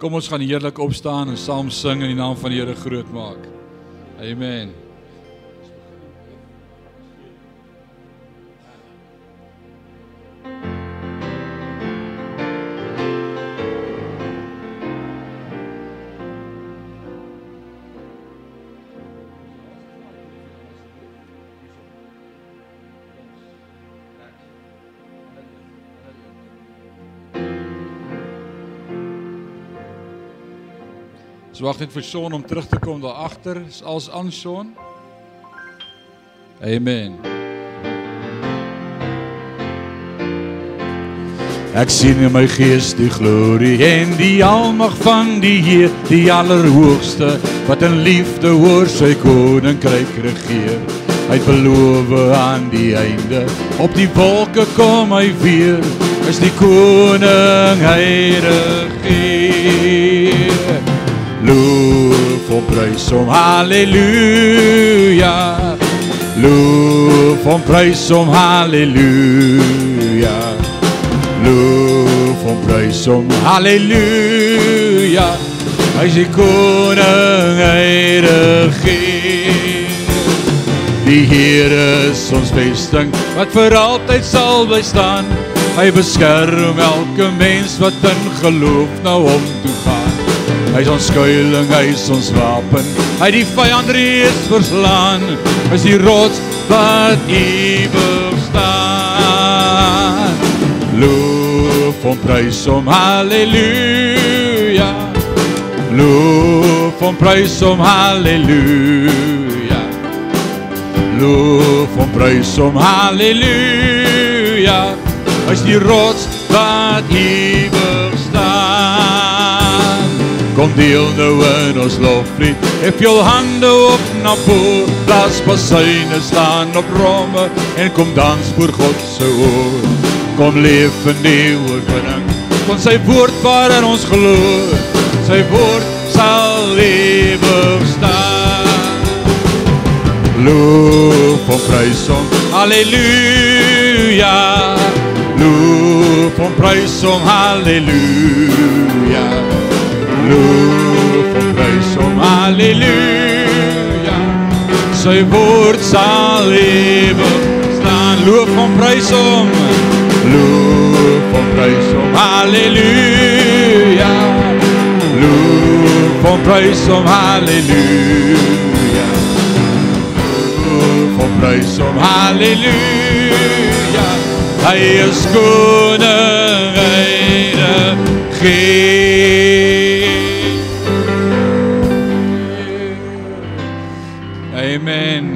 Kom ons gaan heerlik opstaan en saam sing in die naam van die Here groot maak. Amen. Ons wag net vir Sean om terug te kom daar agter. Is alles aan Sean? Amen. Ek sien in my gees die glorie en die almag van die Heer, die Allerhoogste, wat in liefde oor sy koninkryk regeer. Hy beloof aan die einde, op die wolke kom hy weer, is die koning hy regeer. Prys hom, halleluja. Loof hom, prys hom, halleluja. Loof hom, prys hom, halleluja. Hy is die koning, hy regeer. Die Here is ons vesting wat vir altyd sal bly staan. Hy beskerm elke mens wat in geloof na hom toe gaan. Hy is ons skuilings, hy is ons wapen. Hy die vyand reeds verslaan. Is die rots wat ewig staan. Loof hom, prys hom, halleluja. Loof hom, prys hom, halleluja. Loof hom, prys hom, halleluja. Hy is die rots wat ewig staan. Kom deel nou in ons loflied. Hef jou hande op na voor. Blaas basyne staan op romme en kom dans voor God se oor. Kom leef in die oorwinning. Kom sy woord waarin ons glo. Sy woord sal ewig staan. Loof hom, prys hom, halleluja. Loof hom, prys hom, halleluja. Loof hom, prys hom, halleluja. Sy woord sal ewig staan. Loof hom, prys hom. Loof hom, prys hom, halleluja. Loof hom, prys hom, halleluja. Loof hom, prys hom, halleluja. Hy is koning, hy regeer. Amen.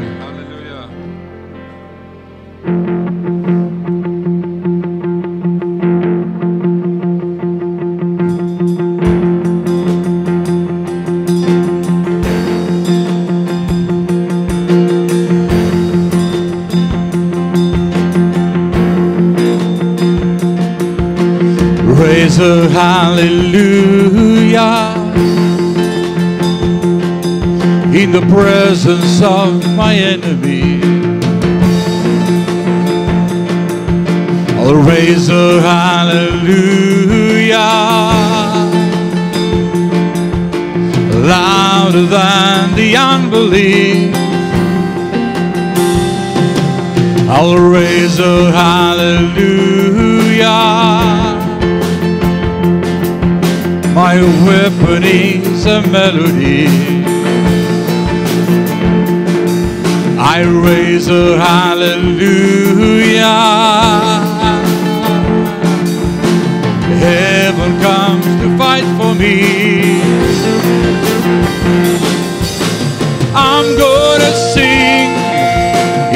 Presence of my enemy. I'll raise a hallelujah louder than the unbelief. I'll raise a hallelujah. My weapon is a melody. I raise a hallelujah. Heaven comes to fight for me. I'm gonna sing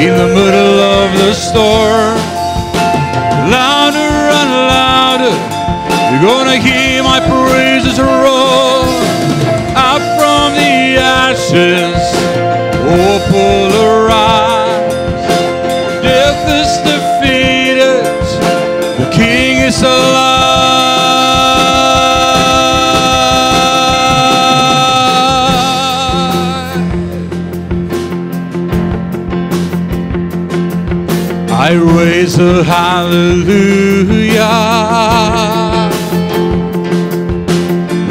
in the middle of the storm. Louder and louder, you're gonna hear my praises roar up from the ashes. Oh, pull arise. Death is defeated. The King is alive. I raise a hallelujah.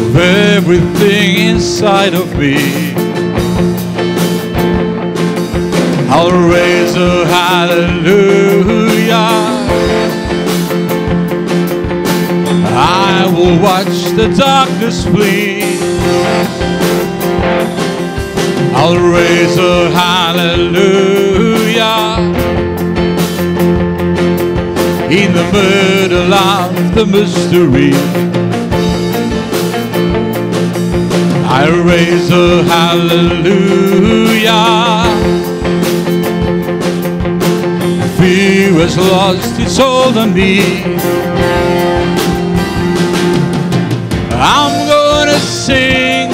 of everything inside of me. I'll raise a hallelujah. I will watch the darkness flee. I'll raise a hallelujah in the middle of the mystery. I raise a hallelujah. Fear has lost its hold on me. I'm gonna sing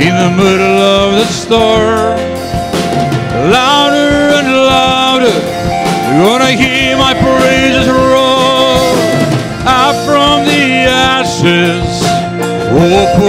in the middle of the storm. Louder and louder, you're gonna hear my praises roar. Out from the ashes, hope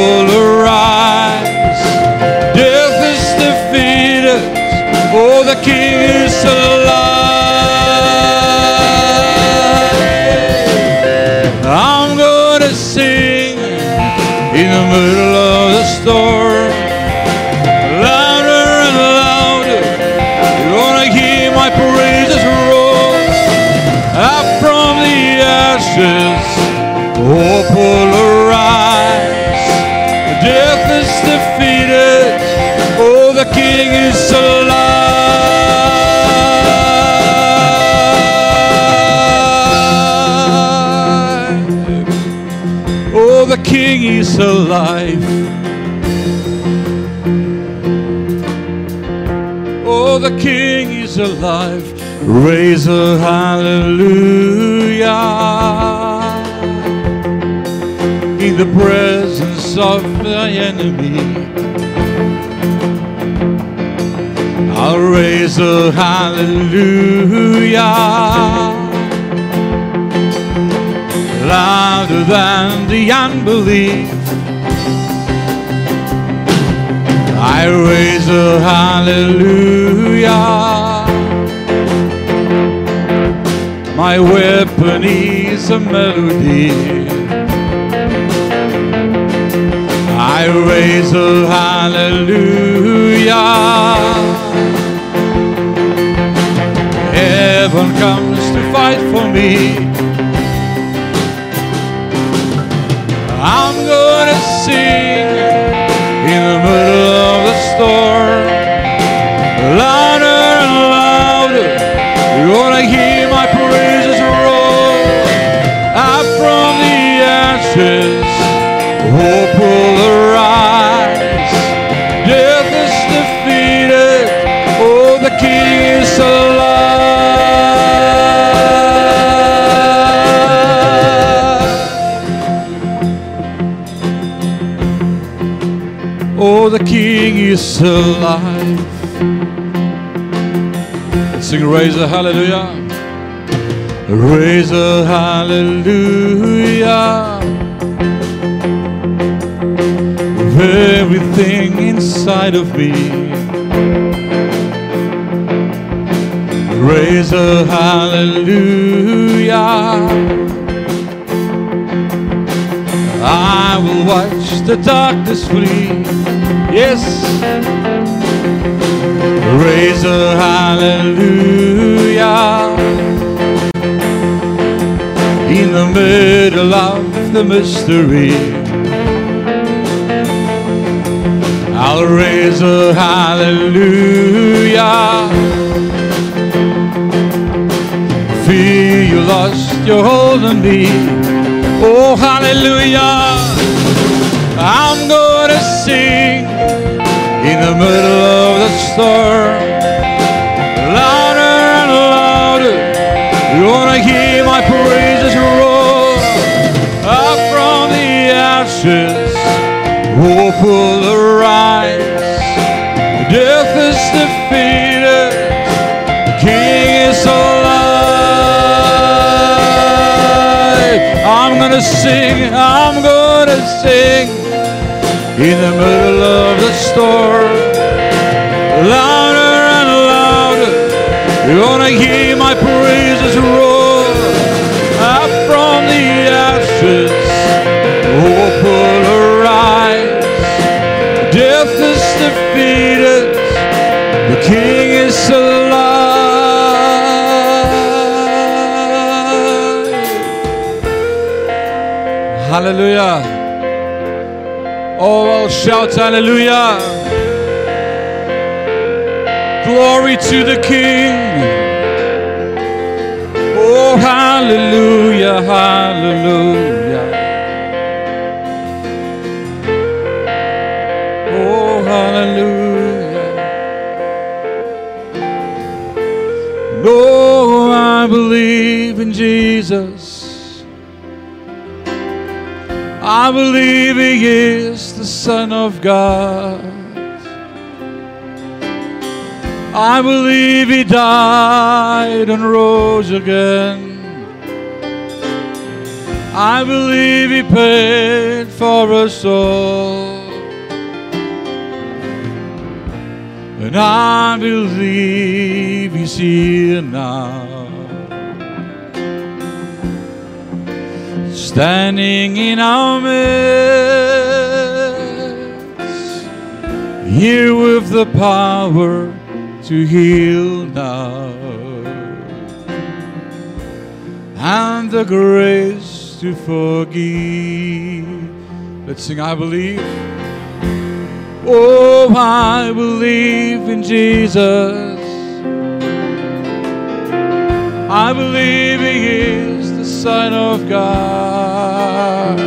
Is alive. Oh, the King is alive. Raise a hallelujah in the presence of the enemy. I'll raise a hallelujah louder than the unbelief. I raise a hallelujah. My weapon is a melody. I raise a hallelujah. Heaven comes to fight for me. I'm gonna sing of is alive. Sing raise a hallelujah. Raise a hallelujah. Everything inside of me. Raise a hallelujah. I will watch the darkness flee. Yes. Raise a hallelujah in the middle of the mystery. I'll raise a hallelujah. Fear you lost your hold on me. Oh, hallelujah. The middle of the storm. Louder and louder, you're gonna hear my praises roar. Up from the ashes, hope will arise. Death is defeated, the King is alive. I'm gonna sing, I'm gonna sing in the middle of the storm. Louder and louder, you're gonna hear my praises roar. Up from the ashes, hope will arise. death is defeated. The King is alive. Hallelujah. Oh, I'll shout hallelujah. Glory to the King. Oh, hallelujah, hallelujah. Oh, hallelujah. Oh, I believe in Jesus. I believe He is Son of God. I believe He died and rose again. I believe He paid for us all. And I believe He's here now. Standing in our midst, here with the power to heal now, and the grace to forgive. Let's sing, I believe. Oh, I believe in Jesus. I believe He is the Son of God.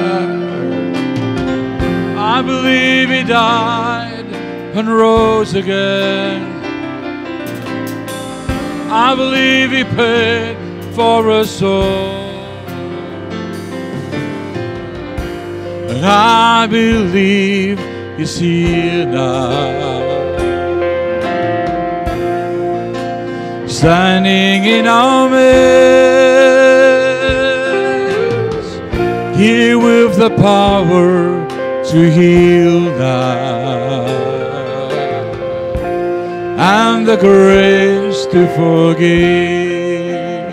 I believe He died and rose again. I believe He paid for us all. And I believe He's here now. Standing in our midst, here with the power to heal now, and the grace to forgive.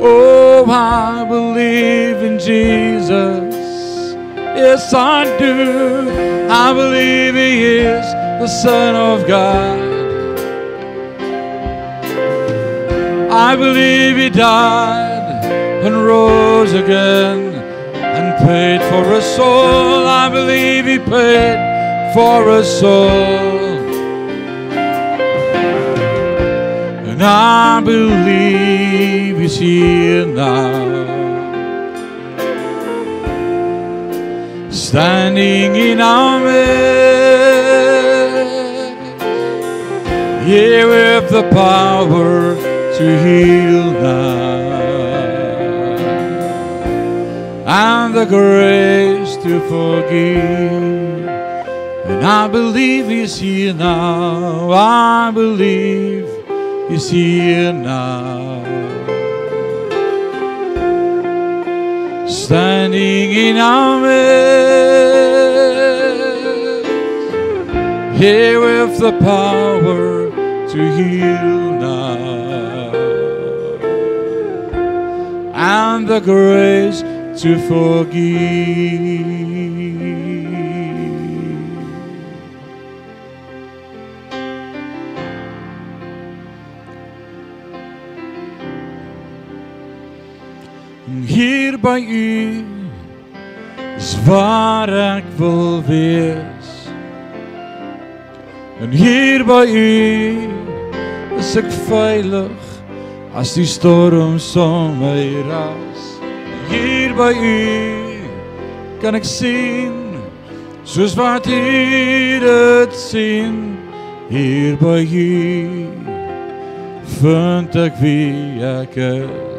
Oh, I believe in Jesus. Yes, I do. I believe He is the Son of God. I believe He died and rose again and paid for us all. I believe He paid for us all. And I believe He's here now. Standing in our midst, here with the power to heal now, and the grace to forgive. And I believe He's here now. I believe He's here now. Standing in our midst, here with the power to heal now, and the grace to forgive. Hier bij u is waar ik wil wees. En hier bij u is ik veilig als die storm om mij raas. Hier bij u kan ik zien zoals wat hier het zien. Hier bij u vind ik wie ik is.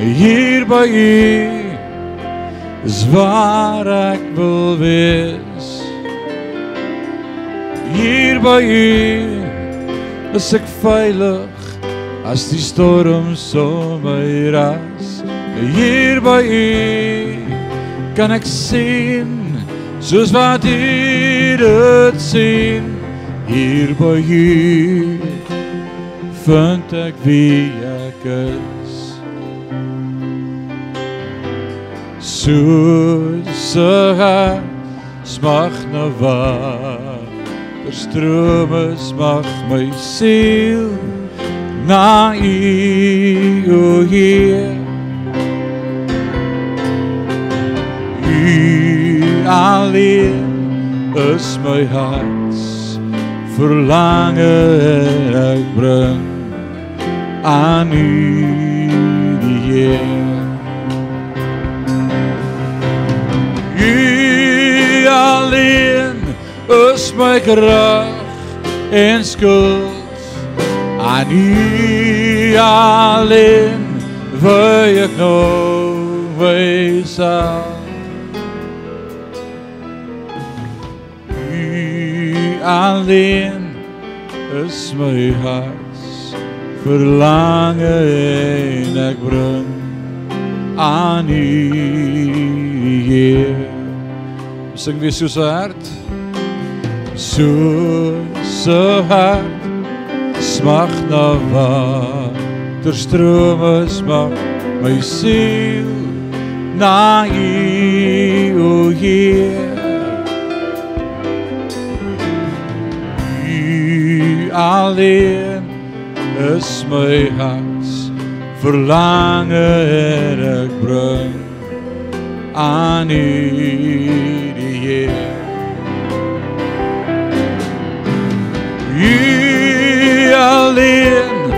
Hier bij u is waar ik wil wees. Hier bij u is ik veilig als die storm zo mij raast. Hier bij u kan ik zien zoals wat hier het zien. Hier bij u vind ik wie ik is. Soos 'n hart smag na water. Strome smag my siel na u o Heer. U alleen is my hart verlange en ek bring aan u die Heer alleen is my krag en skuld. Aan U alleen wil ek nou wees. U alleen is my hart verlange en ek bring aan U Heer sing weer soos 'n hart soos 'n hart smag na water strome smag my siel na U o Heer. U alleen is my hart verlange en ek bring aan U Heer. U alleen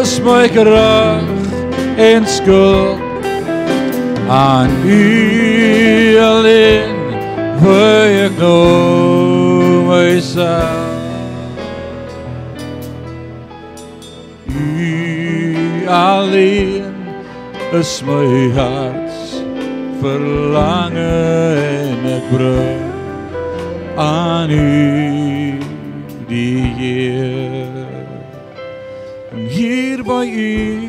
is my krag en skuld aan U alleen wil ek nou myself U alleen is my hart verlange en ek bring aan U die Heer. En hier by U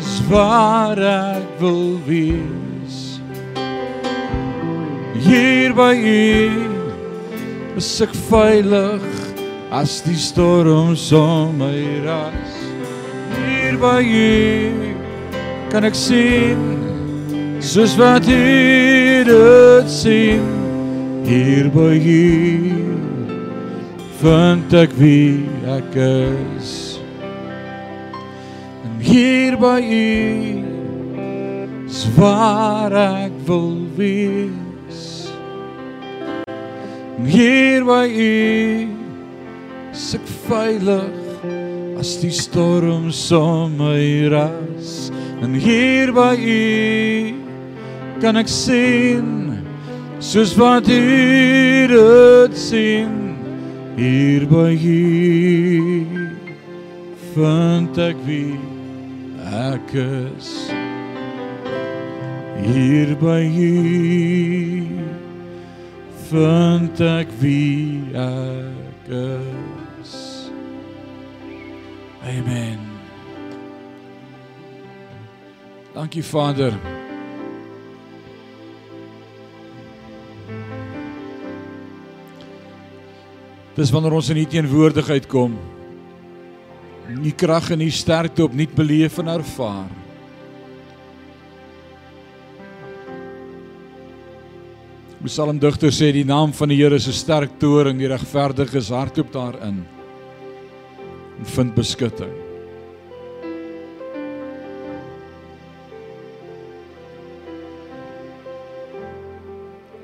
is waar ek wil wees. Hier by U is ek veilig as die storms om my ras. Hier by U kan ek sien soos wat U dit sien. Hier by U vind ek wie ek is. En hier by U is waar ek wil wees. En hier by U is ek veilig as die storms om my ras. En hier by U kan ek sien soos wat U dit sien. Hier by U vind ek wie ek is. Hier by U vind ek wie ek is. Amen. Dankie Vader. Dis wanneer ons in U teenwoordigheid kom. U krag en U sterkte opnuut beleef en ervaar. Die psalmdigter sê die naam van die Here is 'n sterk toring, die regverdiges hardloop daarin en vind beskutting.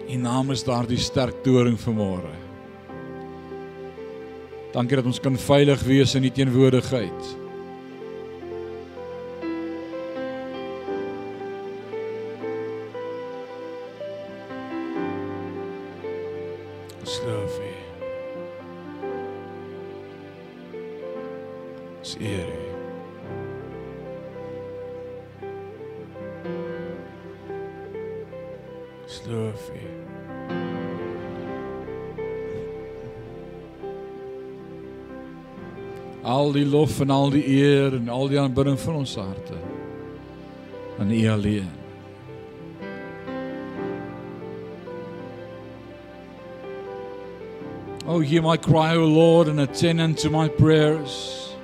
U naam is daardie sterk toring vanmôre. Dankie dat ons kan veilig wees in U teenwoordigheid. Sloof U. Ons eer U. Sloof U. Al die lof en al die eer en al die aanbidding van ons harte aan U alleen. Oh, hear my cry, O Lord, and attend unto my prayers.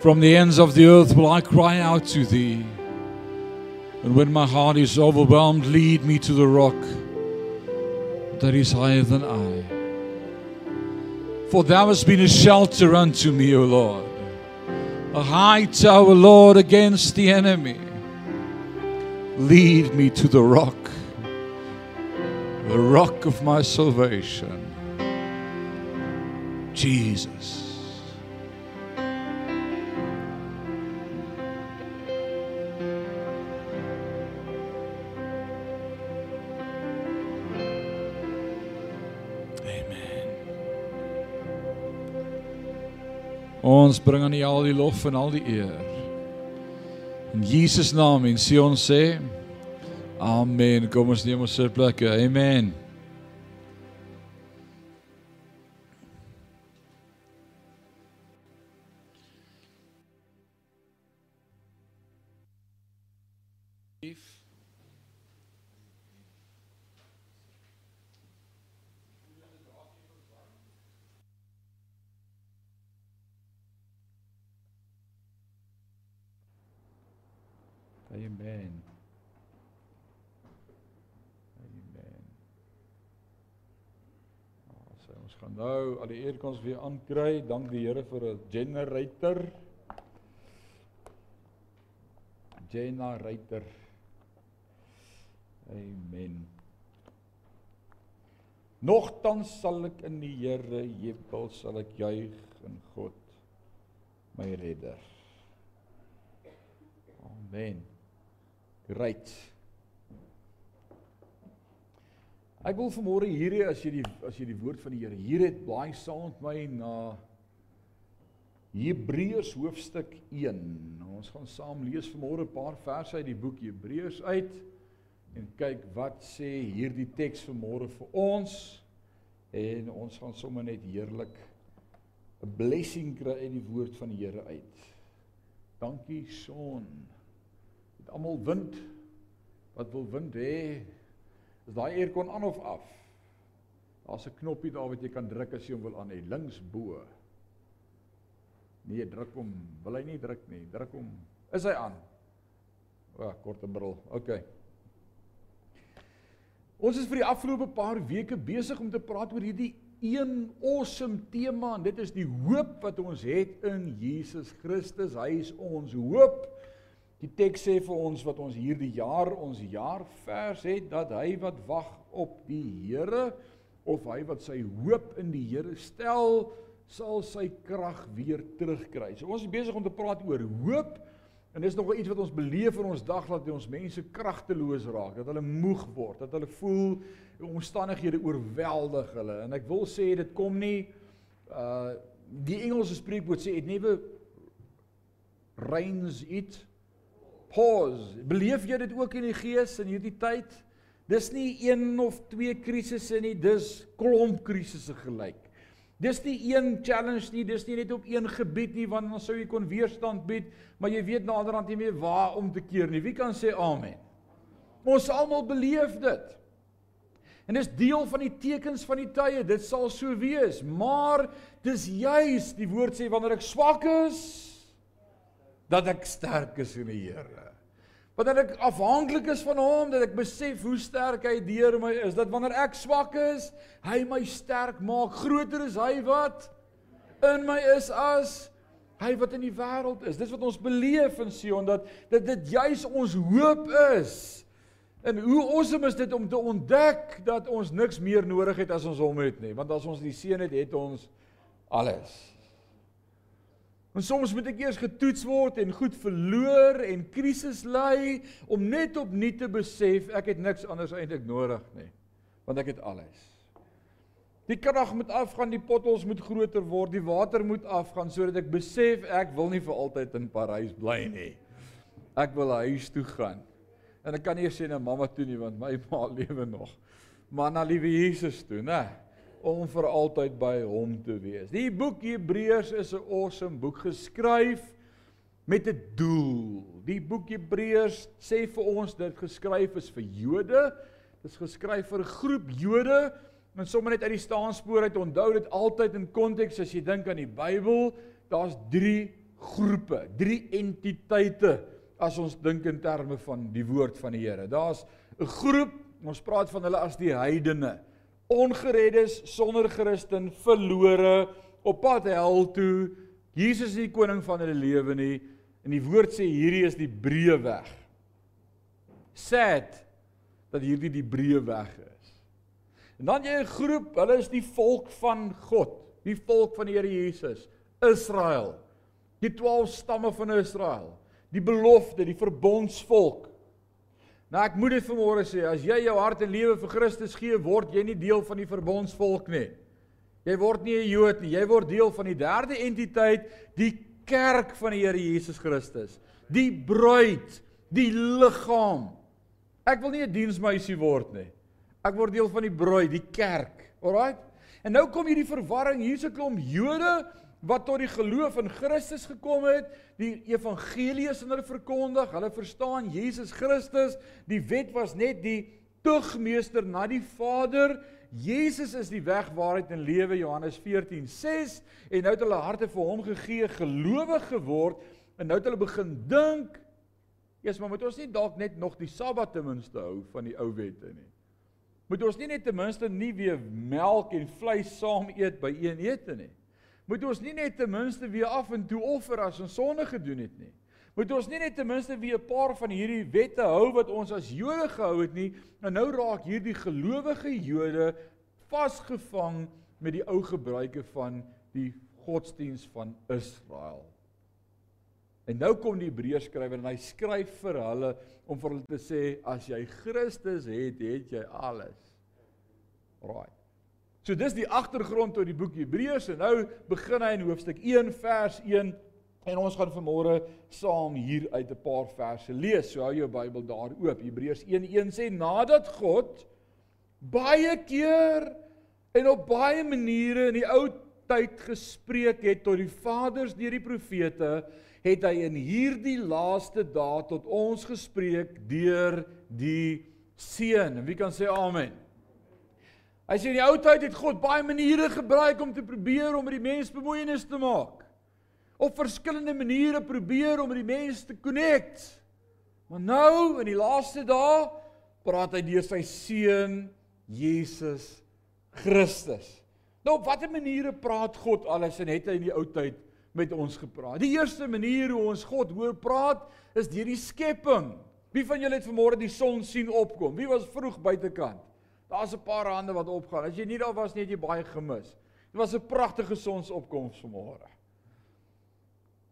From the ends of the earth will I cry out to thee. And when my heart is overwhelmed, lead me to the rock that is higher than I. For thou hast been a shelter unto me, O Lord, a high tower, Lord, against the enemy. Lead me to the rock, the rock of my salvation. Jesus. Ons bring aan U al die lof en al die eer. In Jesus naam en sê ons sê Amen. Kom ons neem ons sitplekke. Amen. Nou al die eer kans weer aankry. Dank die Here vir 'n generator. Generator. Amen. Nogtans sal ek in die Here jubel, sal ek juig in God my redder. Amen. Great. Ek wil vanmôre hierdie as jy die as jy die woord van die Here hier het blaai saam met my na Hebreërs hoofstuk 1. Nou, ons gaan saam lees vanmôre 'n paar verse uit die boek Hebreërs uit en kyk wat sê hierdie teks vanmôre vir ons en ons gaan sommer net heerlik 'n blessing kry uit die woord van die Here uit. Dankie Son almal wind wat wil wind hê is daai aircon aan of af? Daar's 'n knoppie daar wat jy kan druk as jy hom wil aan hê links bo. Nee druk hom. Wil hy nie druk nie. Druk hom. Is hy aan? O oh, korte bril okay ons is vir die afgelope paar weke besig om te praat oor hierdie een awesome tema en dit is die hoop wat ons het in Jesus Christus. Hy is ons hoop Die teks sê vir ons wat ons hierdie jaar ons jaarvers het dat hy wat wag op die Here of hy wat sy hoop in die Here stel sal sy krag weer terugkry. So ons is besig om te praat oor hoop en dis nog iets wat ons beleef in ons dag dat ons mense kragteloos raak, dat hulle moeg word, dat hulle voel omstandighede oorweldig hulle. En ek wil sê dit kom nie uh die Engelse spreekwoord sê it never rains it pause. Beleef jy dit ook in die gees in hierdie tyd? Dis nie een of twee krisisse nie, dis klomp krisisse gelyk. Dis nie een challenge nie, dis nie net op een gebied nie want dan sou jy kon weerstand bied, maar jy weet naderhand nie meer waar om te keer nie. Wie kan sê amen? Ons almal beleef dit. En dis deel van die tekens van die tye. Dit sal so wees, maar dis juis die woord sê wanneer ek swak is, dat ek sterk is in die Here. Wanneer ek afhanklik is van hom, dat ek besef hoe sterk hy deur my is, dat wanneer ek swak is, hy my sterk maak. Groter is hy wat in my is as hy wat in die wêreld is. Dis wat ons beleef in Sion dat dit dit juis ons hoop is. En hoe awesome is dit om te ontdek dat ons niks meer nodig het as ons hom het nie, want as ons die seën het, het ons alles. En soms moet ek eers getoets word en goed verloor en krisis ly om net opnuut te besef ek het niks anders eintlik nodig nie. Want ek het alles. Die krag moet afgaan, die pottels moet groter word, die water moet afgaan sodat ek besef ek wil nie vir altyd in Parys bly nie. Ek wil huis toe gaan. En ek kan nie sê na mamma toe nie want my ma lewe nog. Maar na liewe Jesus toe, né? Om vir altyd by hom te wees. Die boek Hebreërs is 'n awesome boek geskryf met 'n doel. Die boek Hebreërs sê vir ons dit geskryf is vir Jode. Dit is geskryf vir 'n groep Jode. En sommer net uit die staanspoor uit onthou dit altyd in konteks as jy dink aan die Bybel, daar's 3 groepe, 3 entiteite as ons dink in terme van die woord van die Here. Daar's 'n groep, ons praat van hulle as die heidene, ongereddes, sonder Christen, verlore, op pad hel toe. Jesus is nie koning van hulle lewe nie en die woord sê hierdie is die breë weg. Sad dat hierdie die breë weg is. En dan jy 'n groep, hulle is die volk van God, die volk van die Here Jesus, Israel. Die 12 stamme van Israel die belofte, die verbondsvolk. Nou ek moet dit vanmôre sê, as jy jou hart en lewe vir Christus gee, word jy nie deel van die verbondsvolk nie. Jy word nie 'n Jood nie, jy word deel van die derde entiteit, die kerk van die Here Jesus Christus. Die bruid, die liggaam. Ek wil nie 'n diensmeisie word nie. Ek word deel van die bruid, die kerk. Alraai? En nou kom hierdie verwarring, hier's 'n klomp Jode wat tot die geloof in Christus gekom het, die evangelie is aan hulle verkondig, hulle verstaan Jesus Christus, die wet was net die tugmeester na die Vader. Jesus is die weg, waarheid en lewe Johannes 14:6 en nou het hulle harte vir hom gegee, gelowig geword en nou het hulle begin dink, eers maar moet ons nie dalk net nog die Sabbat ten minste hou van die ou wette nie. Moet ons nie net ten minste nie weer melk en vleis saam eet by een ete nie moet ons nie net ten minste weer af en toe offer as ons sonde gedoen het nie. Moet ons nie net ten minste weer 'n paar van hierdie wette hou wat ons as Jode gehou het nie, en nou raak hierdie gelowige Jode vasgevang met die ou gebruike van die godsdiens van Israel. En nou kom die Hebreërskrywer en hy skryf vir hulle om vir hulle te sê as jy Christus het, het jy alles. Right. So dis die agtergrond tot die boek Hebreërs en nou begin hy in hoofstuk 1 vers 1 en ons gaan vanmôre saam hier uit 'n paar verse lees. So hou jou Bybel daar oop. Hebreërs 1:1 sê nadat God baie keer en op baie maniere in die ou tyd gespreek het tot die vaders deur die profete, het hy in hierdie laaste dae tot ons gespreek deur die seun. Wie kan sê amen? Hy sê in die ou tyd het God baie maniere gebruik om te probeer om met die mens bemoeienis te maak. Op verskillende maniere probeer om met die mens te connect. Maar nou in die laaste dae praat hy deur sy seun Jesus Christus. Nou op watter maniere praat God alles en het hy in die ou tyd met ons gepraat? Die eerste manier hoe ons God hoor praat is deur die skepping. Wie van julle het vanmôre die son sien opkom? Wie was vroeg buitekant? Daar's 'n paar hande wat opgaan. As jy nie daar was nie, het jy baie gemis. Dit was 'n pragtige sonsopkoms vanmôre.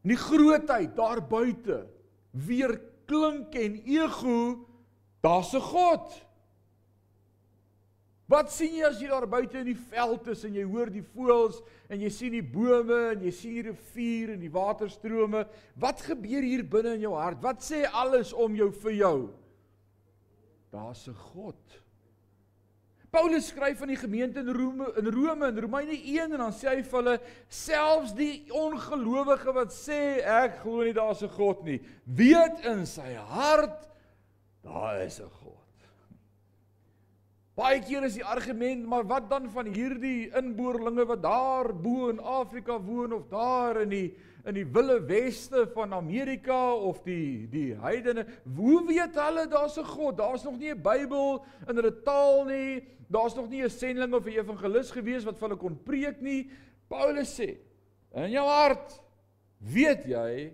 In die grootheid daar buite weer klink en ego, daar's 'n God. Wat sien jy as jy daar buite in die veld is en jy hoor die voëls en jy sien die bome en jy sien die rivier en die waterstrome? Wat gebeur hier binne in jou hart? Wat sê alles om jou vir jou? Daar's 'n God. Paulus skryf aan die gemeente in Rome in Rome in Romeine 1 en dan sê hy vir hulle selfs die ongelowige wat sê ek glo nie daar's 'n God nie, weet in sy hart daar is 'n God. Baie keer is die argument, maar wat dan van hierdie inboorlinge wat daar bo in Afrika woon of daar in die in die wille weste van Amerika of die die heidene, hoe weet hulle daar's 'n God? Daar's nog nie 'n Bybel in hulle taal nie. Daar's nog nie 'n sending of 'n evangelis gewees wat vir hulle kon preek nie. Paulus sê, in jou hart weet jy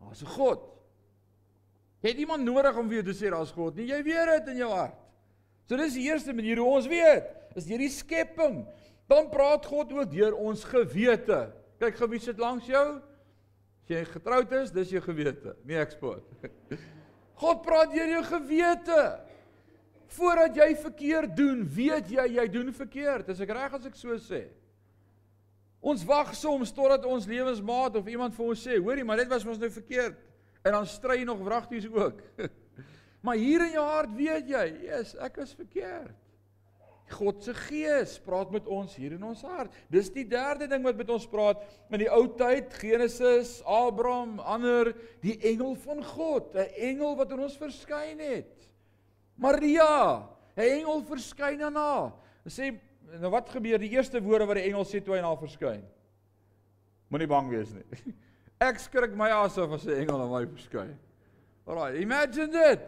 daar's 'n God. Jy het iemand nodig om vir jou te sê daar's God nie. Jy weet dit in jou hart. So dis die eerste manier hoe ons weet, is deur die skepping. Dan praat God ook deur ons gewete. Kyk gou wie sit langs jou. As jy getroud is, dis jou gewete, nie ek spot. God praat deur jou gewete. Voordat jy verkeerd doen, weet jy jy doen verkeerd. Is ek reg as ek so sê? Ons wag soms totdat ons lewensmaat of iemand vir ons sê, hoorie, maar dit was mos nou verkeerd. En dan stry nog wragties ook. maar hier in jou hart weet jy, yes, ek is verkeerd. God se gees praat met ons hier in ons hart. Dis die derde ding wat met ons praat in die ou tyd, Genesis, Abraham, ander, die engel van God, 'n engel wat aan ons verskyn het. Maria, 'n engel verskyn aan haar. En sê nou wat gebeur die eerste woorde wat die engel sê toe hy aan haar verskyn? Moenie bang wees nie. Ek skrik my asof as 'n engel aan my verskyn. Alraai, imagine dit.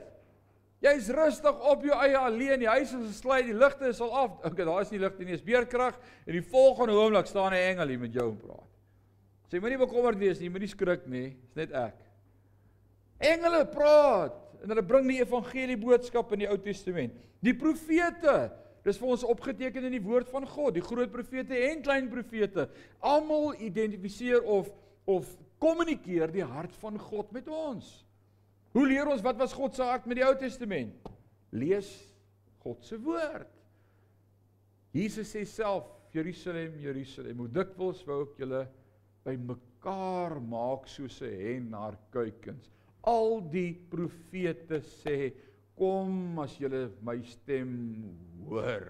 Jy's rustig op jou eie alleen, die huis is gesluit, die ligte is al af. Okay, daar is nie ligte nie, is beerkrag en die volgende oomblik staan 'n engel hier met jou en praat. Sê moenie bekommerd wees nie, moenie skrik nie, dis net ek. Engele praat en hulle bring die evangelie boodskap in die Ou Testament. Die profete, dis vir ons opgeteken in die woord van God, die groot profete en klein profete, almal identifiseer of of kommunikeer die hart van God met ons. Hoe leer ons wat was God se hart met die Ou Testament? Lees God se woord. Jesus sê self, Jerusalem, Jerusalem, hoe dikwels wou ek julle bymekaar maak soos 'n hen haar kuikens. Al die profete sê, kom as julle my stem hoor.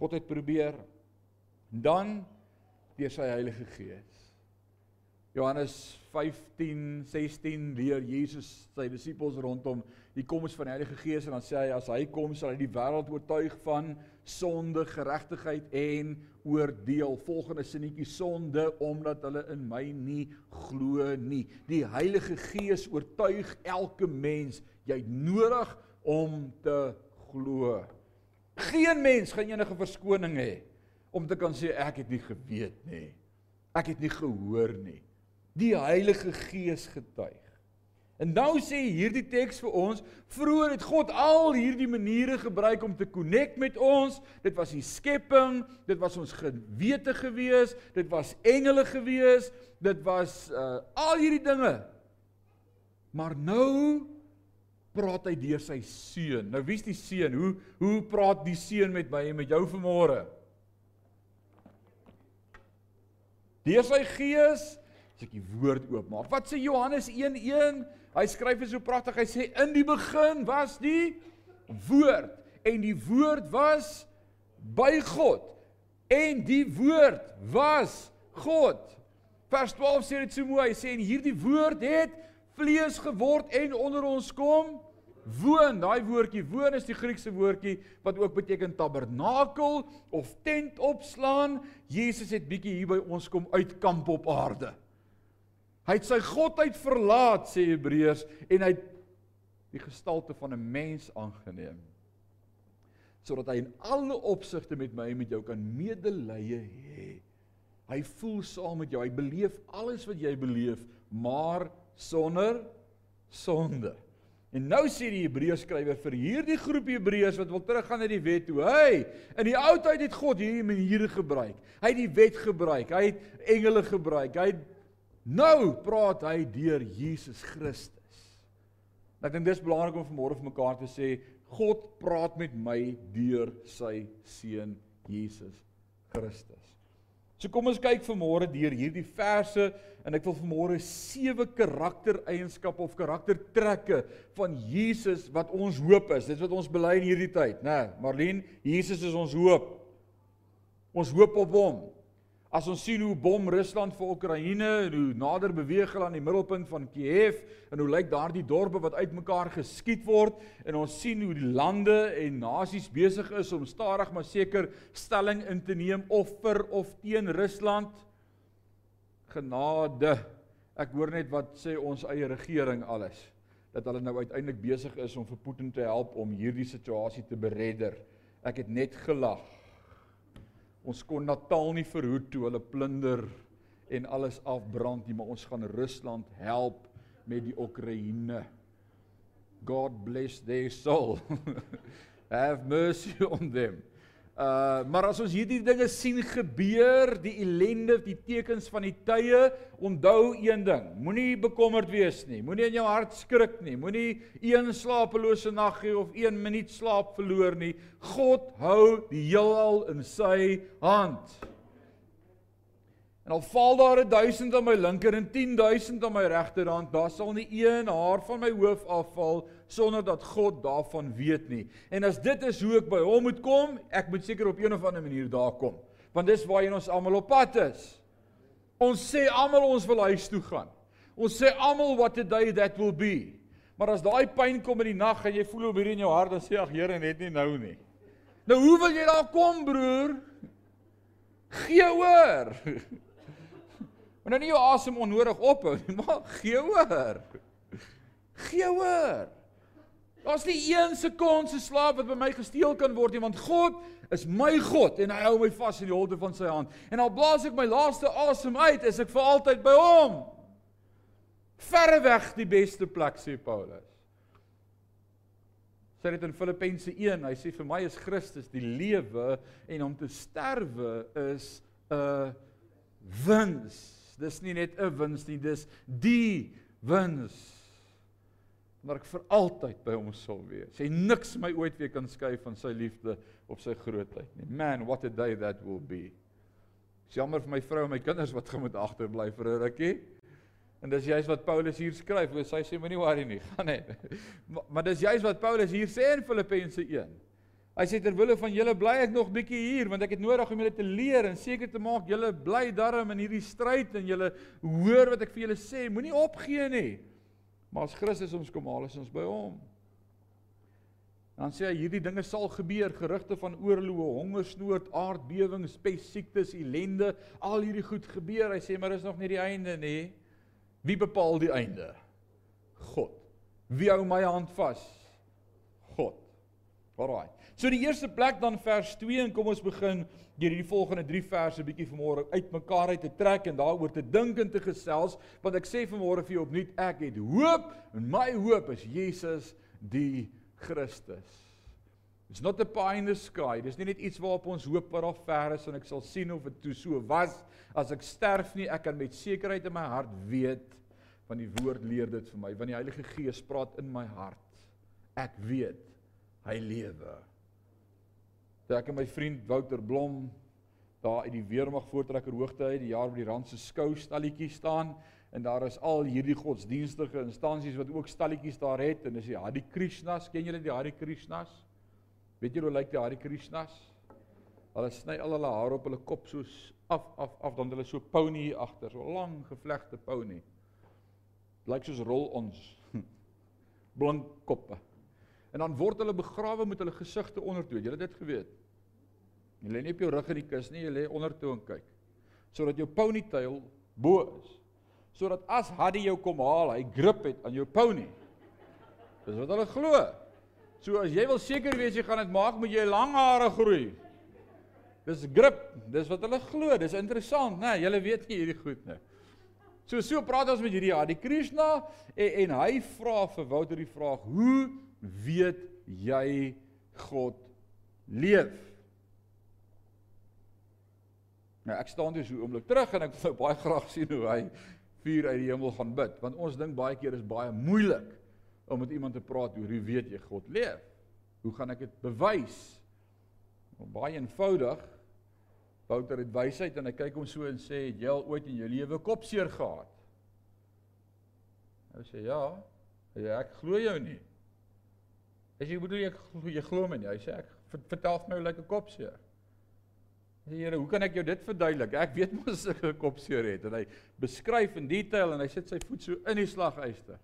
God het probeer dan deur sy Heilige Gees Johannes 15, 16 leer Jesus sy disippels rondom die koms van die Heilige Gees en dan sê hy as hy kom sal hy die wêreld oortuig van sonde, geregtigheid en oordeel. Volgende sinnetjie sonde omdat hulle in my nie glo nie. Die Heilige Gees oortuig elke mens jy nodig om te glo. Geen mens gaan enige verskoning hê om te kan sê ek het nie geweet nie. Ek het nie gehoor nie die Heilige Gees getuig. En nou sê hierdie teks vir ons, vroeër het God al hierdie maniere gebruik om te connect met ons. Dit was die skepping, dit was ons gewete gewees, dit was engele gewees, dit was uh al hierdie dinge. Maar nou praat hy deur sy seun. Nou wie's die seun? Hoe hoe praat die seun met my en met jou vanmôre? Deur sy gees as ek die woord oopmaak. Wat sê Johannes 1:1? Hy skryf dit so pragtig. Hy sê in die begin was die woord en die woord was by God en die woord was God. Vers 12 sê dit so mooi. Hy sê en hierdie woord het vlees geword en onder ons kom woon. Daai woordjie woon is die Griekse woordjie wat ook beteken tabernakel of tent opslaan. Jesus het bietjie hier by ons kom uitkamp op aarde. Hy het sy godheid verlaat sê Hebreërs en hy het die gestalte van 'n mens aangeneem sodat hy in alle opsigte met my en met jou kan medelee hê. Hy voel saam met jou. Hy beleef alles wat jy beleef, maar sonder sonde. En nou sê die Hebreërs skrywer vir hierdie groep Hebreërs wat wil teruggaan na die wet toe. Hey, in die ou tyd het God hierdie maniere gebruik. Hy het die wet gebruik. Hy het engele gebruik. Hy het Nou praat hy deur Jesus Christus. Ek dink dis belangrik om vanmôre vir mekaar te sê, God praat met my deur sy seun Jesus Christus. So kom ons kyk vanmôre deur hierdie verse en ek wil vanmôre sewe karaktereienskappe of karaktertrekke van Jesus wat ons hoop is. Dis wat ons bely in hierdie tyd, né? Nee, Marlene, Jesus is ons hoop. Ons hoop op hom. As ons sien hoe bom Rusland vir Oekraïne en hoe nader beweeg hulle aan die middelpunt van Kiev en hoe lyk daardie dorpe wat uitmekaar geskiet word en ons sien hoe die lande en nasies besig is om stadig maar seker stelling in te neem of vir of teen Rusland? Genade. Ek hoor net wat sê ons eie regering alles dat hulle nou uiteindelik besig is om vir Putin te help om hierdie situasie te beredder. Ek het net gelag Ons kon Natal nie verhoed toe hulle plunder en alles afbrand nie, maar ons gaan Rusland help met die Oekraïne. God bless their soul. Have mercy on them. Uh maar as ons hierdie dinge sien gebeur, die ellende, die tekens van die tye, onthou een ding: moenie bekommerd wees nie. Moenie in jou hart skrik nie. Moenie een slapelose nag hê of 1 minuut slaap verloor nie. God hou die heelal in sy hand. En al val daar 1000 aan my linker en 10000 aan my regterhand, daar sal nie een haar van my hoof afval sonder dat God daarvan weet nie. En as dit is hoe ek by hom moet kom, ek moet seker op een of ander manier daar kom. Want dis waarheen ons almal op pad is. Ons sê almal ons wil huis toe gaan. Ons sê almal what a day that will be. Maar as daai pyn kom in die nag en jy voel hoe hier in jou hart dan sê ag Here net nie nou nie. Nou hoe wil jy daar kom broer? Gee hoor. Maar nou nie jou asem onnodig ophou nie, maar gee hoor. Gee hoor. Daar's nie een sekond se slaap wat by my gesteel kan word nie, want God is my God en hy hou my vas in die holte van sy hand. En al blaas ek my laaste asem uit, is ek vir altyd by hom. Verre weg die beste plek sê Paulus. Sê dit in Filippense 1, hy sê vir my is Christus die lewe en om te sterwe is 'n wins. Dis nie net 'n wins nie, dis die wins maar ek vir altyd by hom sal wees. Hy niks my ooit weer kan skei van sy liefde of sy grootheid nie. Man, what a day that will be. Dis jammer vir my vrou en my kinders wat gaan moet agterbly vir 'n rukkie. En dis juist wat Paulus hier skryf. Hy sê moenie worry nie, gaan net. Maar, maar dis juist wat Paulus hier sê in Filippense 1. Hy sê ter wille van julle bly ek nog bietjie hier want ek het nodig om julle te leer en seker te maak julle bly darm in hierdie stryd en julle hoor wat ek vir julle sê. Moenie opgee nie. Maar as Christus ons kom haal, is ons by hom. Dan sê hy hierdie dinge sal gebeur, gerugte van oorloë, hongersnood, aardbewings, pes, siektes, ellende, al hierdie goed gebeur. Hy sê maar is nog nie die einde nie. Wie bepaal die einde? God. Wie hou my hand vas? God. Alraai. So die eerste plek dan vers 2 en kom ons begin deur hierdie volgende 3 verse bietjie vanmôre uitmekaar uit te trek en daaroor te dink en te gesels want ek sê vanmôre vir jou opnuut ek het hoop en my hoop is Jesus die Christus. It's not a pie in the sky. Dis nie net iets waarop ons hoop wat daar ver is en ek sal sien of dit toe so was as ek sterf nie ek kan met sekerheid in my hart weet van die woord leer dit vir my want die Heilige Gees praat in my hart. Ek weet hy lewe. Toe ek en my vriend Wouter Blom daar uit die weermag voortrekker hoogte uit die jaar by die rand se skou stalletjie staan en daar is al hierdie godsdienstige instansies wat ook stalletjies daar het en dis die Hare Krishnas, ken julle die Hare Krishnas? Weet julle hoe lyk die Hare Krishnas? Hulle sny al hulle hare op hulle kop soos af af af dan hulle so pony hier agter, so lang gevlegte pony. Lyk soos rol ons blink koppe. En dan word hulle begrawe met hulle gesigte ondertoe. Jy het dit geweet. Jy lê nie op jou rug in die kus nie, jy lê ondertoe en kyk. Sodat jou ponytail bo is. Sodat as Haddy jou kom haal, hy grip het aan jou pony. Dis wat hulle glo. So as jy wil seker wees jy gaan dit maak, moet jy lang hare groei. Dis grip, dis wat hulle glo. Dis interessant, né? Nee, julle weet nie hierdie goed nie. So so praat ons met hierdie Haddy Krishna en, en hy vra vir Wouter die vraag: "Hoe weet jy God leef?" Nou ek staan dus 'n oomblik terug en ek wil baie graag sien hoe hy vuur uit die hemel gaan bid, want ons dink baie keer is baie moeilik om met iemand te praat oor hoe weet jy God leef? Hoe gaan ek dit bewys? Nou, baie eenvoudig. Wouter het wysheid en hy kyk hom so en sê, "Het jy al ooit in jou lewe kopseer gehad?" Hy sê, "Ja." Hy sê, "Ek glo jou nie." As jy bedoel jy jy glo my nie. Hy sê, "Ek vertel vir my hoe lyk 'n kopseer?" Here, hoe kan ek jou dit verduidelik? Ek weet mos ek 'n kopseer het en hy beskryf in detail en hy sit sy voet so in die slaguister.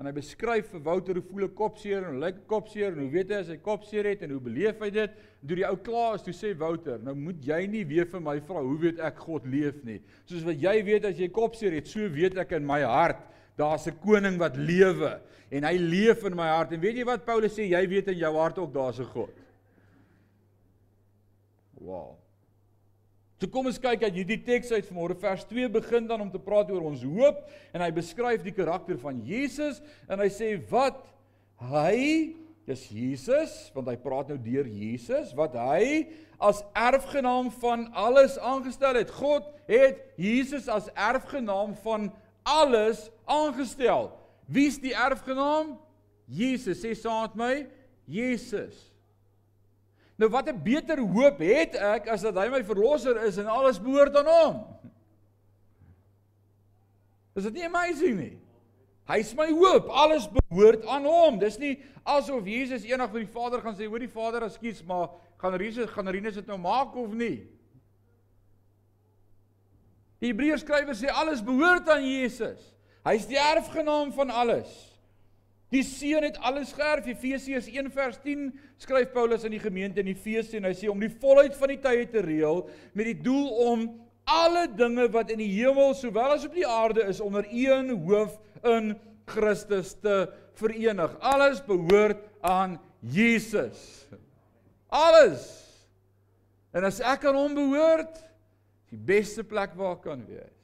En hy beskryf vir Wouter hoe voel 'n kopseer en hoe lyk 'n kopseer en hoe weet hy as hy kopseer het en hoe beleef hy dit? Deur die ou klaar is toe sê Wouter, nou moet jy nie weer vir my vra hoe weet ek God leef nie. Soos wat jy weet as jy kopseer het, so weet ek in my hart daar's 'n koning wat lewe en hy leef in my hart. En weet jy wat Paulus sê, jy weet in jou hart ook daar's 'n God. Wow. So kom ons kyk uit hierdie teks uit vanmôre vers 2 begin dan om te praat oor ons hoop en hy beskryf die karakter van Jesus en hy sê wat hy is Jesus want hy praat nou deur Jesus wat hy as erfgenaam van alles aangestel het. God het Jesus as erfgenaam van alles aangestel. Wie's die erfgenaam? Jesus. Sê met my, Jesus. Nou wat 'n beter hoop het ek as dat hy my verlosser is en alles behoort aan hom. Is dit nie amazing nie? Hy is my hoop, alles behoort aan hom. Dis nie asof Jesus eendag vir die Vader gaan sê, "Hoor die Vader, ekskuus, maar gaan Jesus gaan Rinus dit nou maak of nie?" Die Hebreërs skrywer sê alles behoort aan Jesus. Hy's die erfgenaam van alles. Die seun het alles geërf. Efesiërs 1 vers 10 skryf Paulus aan die gemeente in Efesië en hy sê om die volheid van die tye te reël met die doel om alle dinge wat in die hemel sowel as op die aarde is onder een hoof in Christus te verenig. Alles behoort aan Jesus. Alles. En as ek aan hom behoort, die beste plek waar ek kan wees.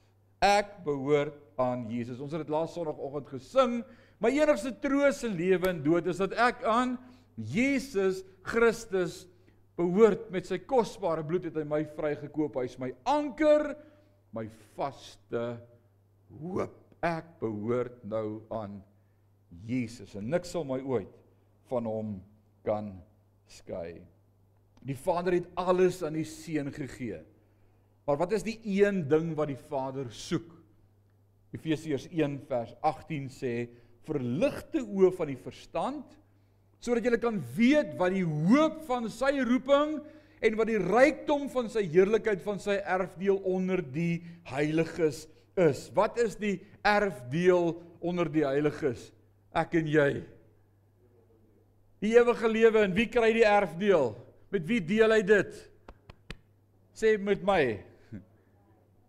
Ek behoort aan Jesus. Ons het dit laas Sondagoggend gesing. My enigste troos in lewe en dood is dat ek aan Jesus Christus behoort met sy kosbare bloed het hy my vrygekoop. Hy is my anker, my vaste hoop. Ek behoort nou aan Jesus en niks sal my ooit van hom kan skei. Die Vader het alles aan die Seun gegee. Maar wat is die een ding wat die Vader soek? Efesiërs 1 vers 18 sê: "Verligte oë van die verstand sodat jy kan weet wat die hoop van sy roeping en wat die rykdom van sy heerlikheid van sy erfdeel onder die heiliges is. Wat is die erfdeel onder die heiliges? Ek en jy. Die ewige lewe en wie kry die erfdeel? Met wie deel hy dit? Sê met my.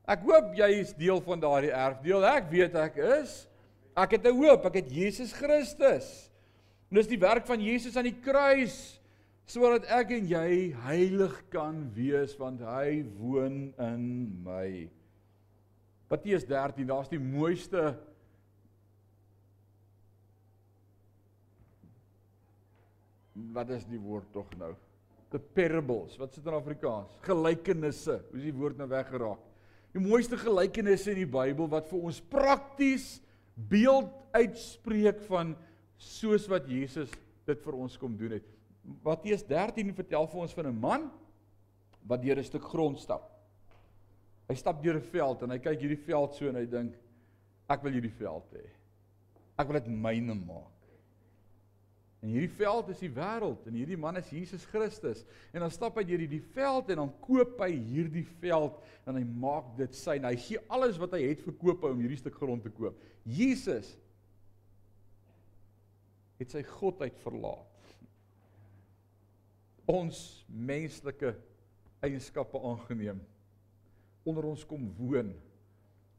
Ek hoop jy is deel van daardie erfdeel. Ek weet ek is. Ek het 'n hoop, ek het Jesus Christus. En dis die werk van Jesus aan die kruis sodat ek en jy heilig kan wees want hy woon in my. Matteus 13, daar's die mooiste Wat is die woord tog nou? The parables. Wat sit in Afrikaans? Gelykenisse. Hoe is die woord nou weggeraak? Die mooiste gelykenisse in die Bybel wat vir ons prakties beeld uitspreek van soos wat Jesus dit vir ons kom doen het. Matteus 13 vertel vir ons van 'n man wat deur 'n stuk grond stap. Hy stap deur 'n veld en hy kyk hierdie veld so en hy dink ek wil hierdie veld hê. Ek wil dit myne maak. En hierdie veld is die wêreld en hierdie man is Jesus Christus. En dan stap hy deur hierdie veld en dan koop hy hierdie veld en hy maak dit sy en hy gee alles wat hy het verkoop om hierdie stuk grond te koop. Jesus het sy godheid verlaat. Ons menslike eienskappe aangeneem onder ons kom woon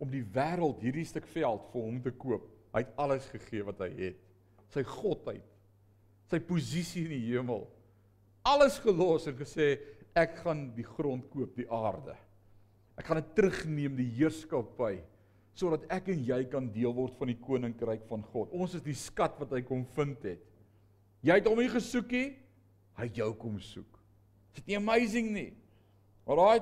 om die wêreld hierdie stuk veld vir hom te koop. Hy het alles gegee wat hy het. Sy godheid, sy posisie in die hemel. Alles gelos en gesê ek gaan die grond koop, die aarde. Ek gaan dit terugneem die heerskappy sodat ek en jy kan deel word van die koninkryk van God. Ons is die skat wat hy kom vind het. Jy het hom nie gesoek nie, hy jou kom soek. Is dit nie amazing nie? Alraai.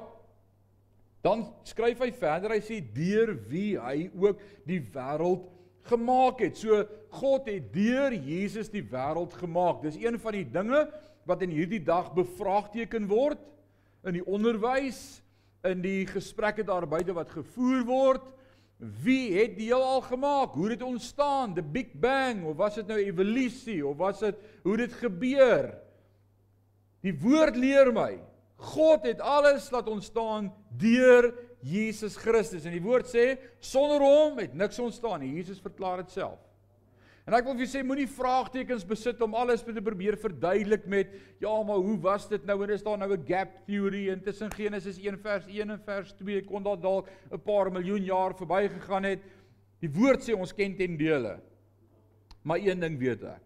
Dan skryf hy verder, hy sê deur wie hy ook die wêreld gemaak het. So God het deur Jesus die wêreld gemaak. Dis een van die dinge wat in hierdie dag bevraagteken word in die onderwys, in die gesprekke daar buite wat gevoer word. Wie het die heelal gemaak? Hoe het dit ontstaan? The Big Bang of was dit nou evolusie of was dit hoe dit gebeur? Die woord leer my, God het alles laat ontstaan deur Jesus Christus en die woord sê sonder hom het niks ontstaan nie. Jesus verklaar dit self. En ek wil vir julle sê moenie vraagtekens besit om alles te probeer verduidelik met ja, maar hoe was dit nou en is daar nou 'n gap theory intussen Genesis 1 vers 1 en vers 2 kon daar dalk 'n paar miljoen jaar verbygegaan het. Die woord sê ons ken ten dele. Maar een ding weet ek.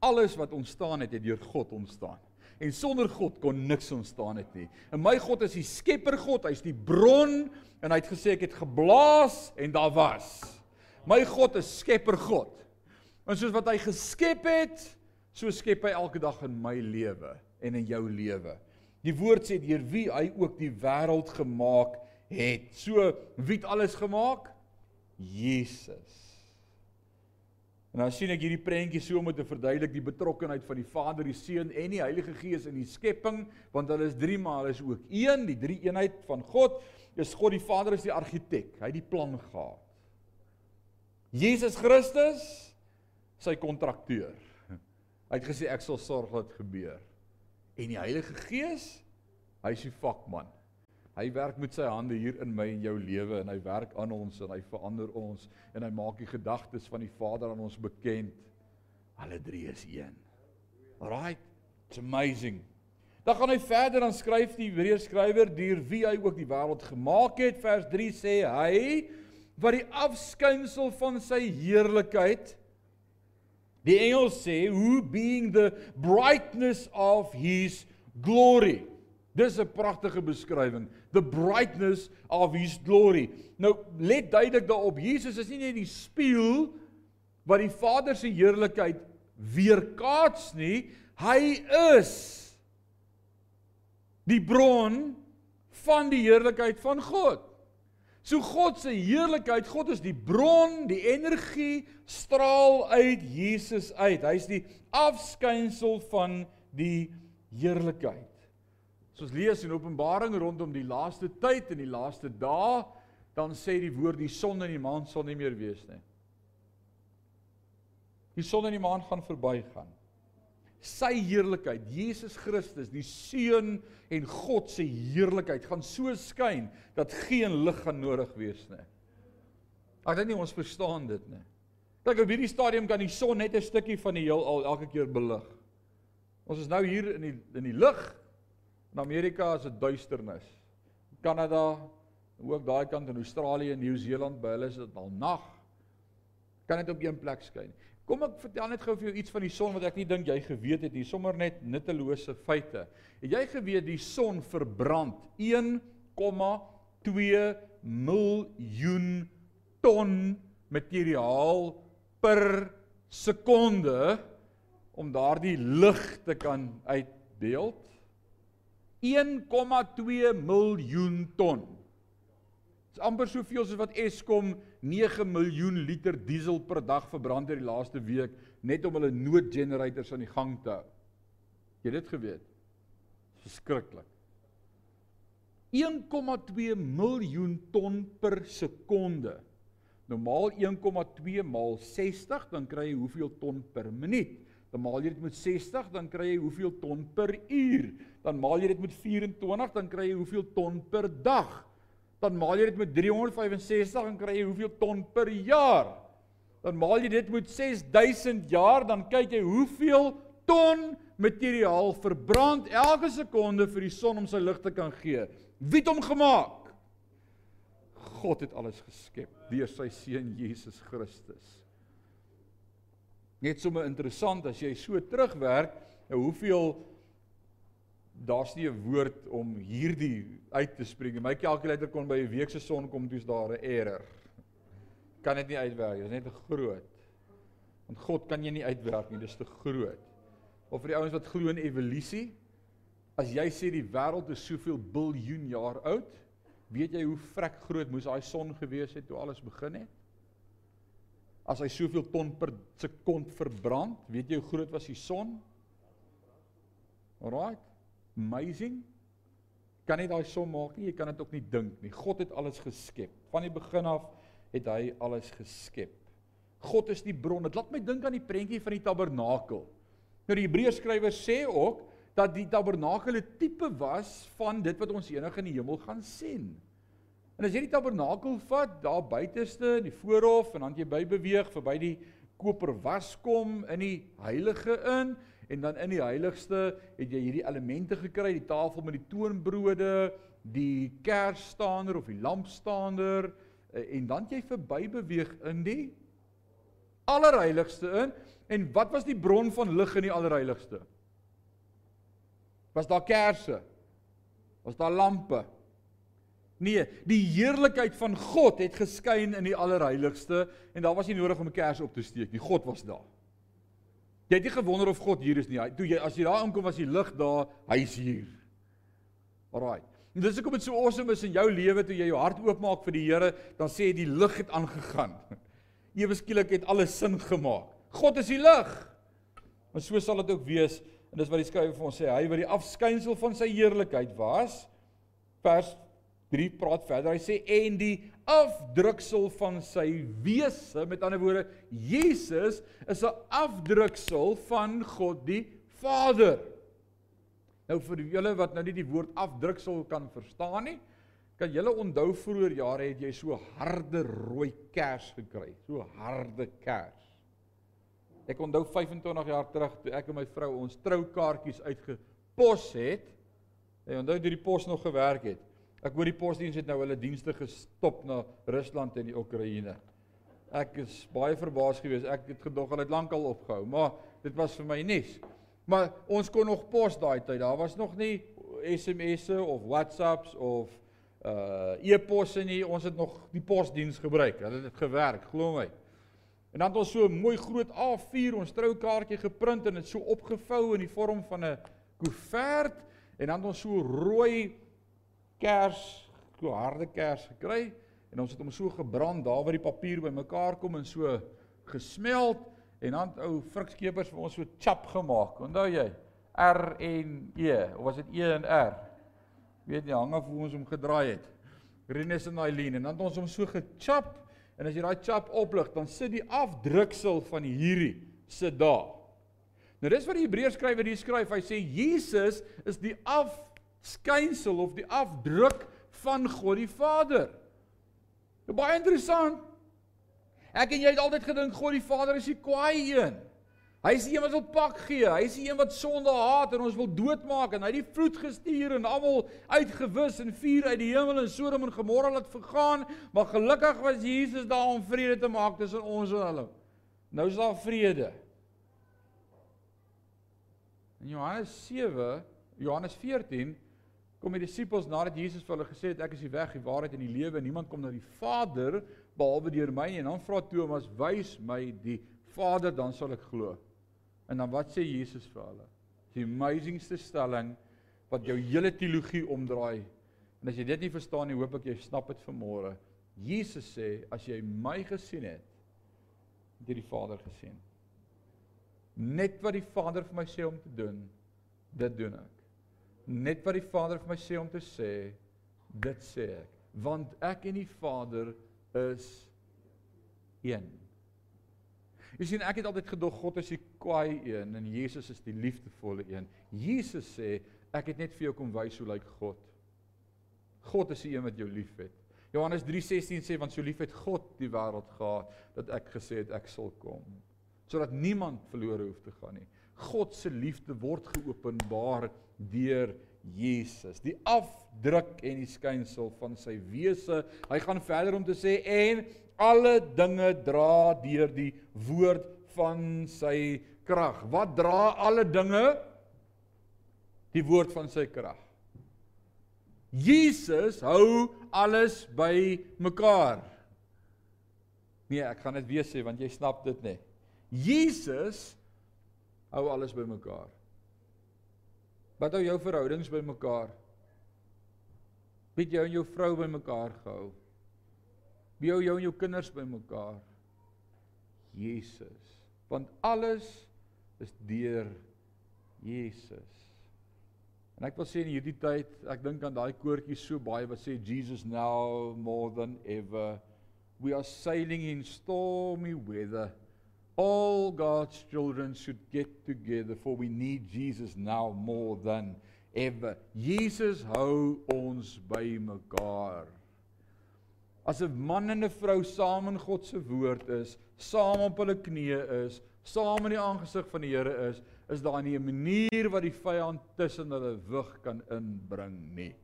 Alles wat ontstaan het, het deur God ontstaan. En sonder God kon niks ontstaan het nie. En my God is die skepper God, hy's die bron en hy het gesê ek het geblaas en daar was. My God is skepper God. En soos wat hy geskep het, so skep hy elke dag in my lewe en in jou lewe. Die woord sê deur wie hy ook die wêreld gemaak het. So wie het alles gemaak? Jesus. En dan sien ek hierdie prentjie so om te verduidelik die betrokkeheid van die Vader, die Seun en die Heilige Gees in die skepping, want hulle is drie maar is ook een, die drie eenheid van God. Dis God die Vader is die argitek. Hy het die plan gehad. Jesus Christus sy kontrakteur. Hy het gesê ek sal sorg dat dit gebeur. En die Heilige Gees, hy is die vakman. Hy werk met sy hande hier in my en jou lewe en hy werk aan ons en hy verander ons en hy maak die gedagtes van die Vader aan ons bekend. Alle drie is een. Alright. It's amazing. Dan gaan hy verder dan skryf die Hebreërs skrywer deur wie hy ook die wêreld gemaak het. Vers 3 sê hy wat die afskynsel van sy heerlikheid Die Engels sê who being the brightness of his glory. Dis 'n pragtige beskrywing. The brightness of his glory. Nou let duidelik daarop Jesus is nie net die spieël wat die Vader se heerlikheid weerkaats nie. Hy is die bron van die heerlikheid van God. So God se heerlikheid, God is die bron, die energie straal uit Jesus uit. Hy's die afskynsel van die heerlikheid. Soos lees in Openbaring rondom die laaste tyd en die laaste dae, dan sê die woord die son en die maan sal nie meer wees nie. Die son en die maan gaan verbygaan. Sy heerlikheid, Jesus Christus, die seun en God se heerlikheid gaan so skyn dat geen lig gaan nodig wees nie. Ek dink nie ons verstaan dit nie. Kyk op hierdie stadium kan die son net 'n stukkie van die heelal elke keer belig. Ons is nou hier in die in die lig In Amerika is dit duisternis. Kanada, ook daai kant in Australië en Nieu-Seeland, by hulle is dit al nag. Kan net op een plek skyn. Kom ek vertel net gou vir jou iets van die son wat ek nie dink jy geweet het nie, sommer net nuttelose feite. Het jy geweet die son verbrand 1,2 miljoen ton materiaal per sekonde om daardie lig te kan uitbeeld? 1,2 miljoen ton. Dis amper soveel soos wat Eskom 9 miljoen liter diesel per dag verbrand het die laaste week net om hulle noodgenerators aan die gang te hou. Jy het dit geweet? Verskriklik. 1,2 miljoen ton per sekonde. Normaal 1,2 maal 60, dan kry jy hoeveel ton per minuut? Dan maal jy dit met 60, dan kry jy hoeveel ton per uur. Dan maal jy dit met 24, dan kry jy hoeveel ton per dag. Dan maal jy dit met 365, dan kry jy hoeveel ton per jaar. Dan maal jy dit met 6000 jaar, dan kyk jy hoeveel ton materiaal verbrand elke sekonde vir die son om sy lig te kan gee. Wie het hom gemaak? God het alles geskep deur sy seun Jesus Christus. Net sommer interessant as jy so terugwerk, nou hoeveel daar's nie 'n woord om hierdie uit te spreek. My kalkulator kon by 'n week se son kom toets daar 'n error. Kan dit nie uitwerk nie. Dit is net te groot. Want God kan jy nie uitwerk nie, dis te groot. Of vir die ouens wat glo in evolusie, as jy sê die wêreld is soveel biljoen jaar oud, weet jy hoe vrek groot moes daai son gewees het toe alles begin het? As hy soveel ton per sekond verbrand, weet jy hoe groot was die son? Alraai. Amazing. Kan nie daai som maak nie, jy kan dit ook nie dink nie. God het alles geskep. Van die begin af het hy alles geskep. God is die bron. Dit laat my dink aan die prentjie van die tabernakel. Nou die Hebreërs skrywer sê ook dat die tabernakel 'n tipe was van dit wat ons eendag in die hemel gaan sien. En as jy die tabernakel vat, daar buiteste in die voorhof en dan jy by beweeg verby die koper waskom in die heilige in en dan in die heiligste het jy hierdie elemente gekry, die tafel met die toonbrode, die kersstaander of die lampstaander eh, en dan jy verby beweeg in die allerheiligste in en wat was die bron van lig in die allerheiligste? Was daar kersse? Was daar lampe? Nee, die heerlikheid van God het geskyn in die allerheiligste en daar was nie nodig om 'n kers op te steek nie. God was daar. Jy het nie gewonder of God hier is nie. Toe jy as jy daar aankom was die lig daar, hy's hier. Alraai. En dis hoekom dit so awesome is in jou lewe toe jy jou hart oopmaak vir die Here, dan sê die lig het aangegaan. Ewe skielik het alles sin gemaak. God is die lig. En so sal dit ook wees en dis wat die skrywer vir ons sê, hy wat die afskynsel van sy heerlikheid was. Vers 3 praat verder. Hy sê en die afdruksel van sy wese, met ander woorde, Jesus is 'n afdruksel van God die Vader. Nou vir julle wat nou nie die woord afdruksel kan verstaan nie, kan julle onthou vroeër jare het jy so harde rooi kers gekry, so harde kers. Ek onthou 25 jaar terug toe ek en my vrou ons troukaartjies uitgepos het. Jy onthou hoe die pos nog gewerk het. Ek hoor die posdiens het nou hulle dienste gestop na Rusland en die Oekraïne. Ek is baie verbaas geweest. Ek het gedog hulle het lankal opgehou, maar dit was vir my nuus. Maar ons kon nog pos daai tyd. Daar was nog nie SMS'e of WhatsApps of uh e-posse nie. Ons het nog die posdiens gebruik. Hulle het dit gewerk, glo my. En dan het ons so 'n mooi groot A4 ons troukaartjie geprint en dit so opgevou in die vorm van 'n koevert en dan het ons so rooi kers, so harde kers gekry en ons het hom so gebrand daar waar die papier bymekaar kom en so gesmelt en dan ou frikskeepers vir ons so chap gemaak. Onthou jy? R en E of was dit E en R? Weet jy, hang af hoe ons hom gedraai het. Renus en Eileen en dan het ons hom so gechap En as jy daai chap oplig, dan sit die afdruksel van hierdie sit daar. Nou dis wat die Hebreërs skrywer hier skryf. Hy sê Jesus is die afskynsel of die afdruk van God die Vader. Nou baie interessant. Ek en jy het altyd gedink God die Vader is die kwaai een. Hy is die een wat wil pak gee. Hy is die een wat sonde haat en ons wil doodmaak en hy het die vloed gestuur en almal uitgewis en vuur uit die hemel en Sodom en Gomorra laat vergaan, maar gelukkig was Jesus daar om vrede te maak tussen ons en hulle. Nou is daar vrede. In Johannes 7, Johannes 14 kom die disippels nadat Jesus vir hulle gesê het ek is die weg, die waarheid en die lewe en niemand kom na die Vader behalwe deur my nie. En dan vra Thomas, "Wys my die Vader, dan sal ek glo." En dan wat sê Jesus vir hulle? Die amazingste stelling wat jou hele teologie omdraai. En as jy dit nie verstaan nie, hoop ek jy snap dit vanmôre. Jesus sê as jy my gesien het, het jy die Vader gesien. Net wat die Vader vir my sê om te doen, dit doen ek. Net wat die Vader vir my sê om te sê, dit sê ek, want ek en die Vader is een. Jy sien ek het altyd gedog God is die kwaai een en Jesus is die liefdevolle een. Jesus sê ek het net vir jou kom wys hoe lyk God. God is die een wat jou liefhet. Johannes 3:16 sê want so lief het God die wêreld gehad dat ek gesê het ek sal kom sodat niemand verlore hoef te gaan nie. God se liefde word geopenbaar deur Jesus, die afdruk en die skynsel van sy wese. Hy gaan verder om te sê en alle dinge dra deur die woord van sy krag. Wat dra alle dinge? Die woord van sy krag. Jesus hou alles by mekaar. Nee, ek gaan dit weer sê want jy snap dit nie. Jesus hou alles by mekaar. Wat hou jou verhoudings by mekaar? Wie jou en jou vrou by mekaar gehou? Wie hou jou en jou kinders bymekaar? Jesus. Want alles is deur Jesus. En ek wil sê in hierdie tyd, ek dink aan daai koortjie so baie wat sê Jesus now more than ever. We are sailing in stormy weather. All God's children should get together for we need Jesus now more than ever. Jesus hou ons bymekaar. As 'n man en 'n vrou saam in God se woord is, saam op hulle knieë is, saam in die aangesig van die Here is, is daar nie 'n manier wat die vyand tussen hulle wig kan inbring nie.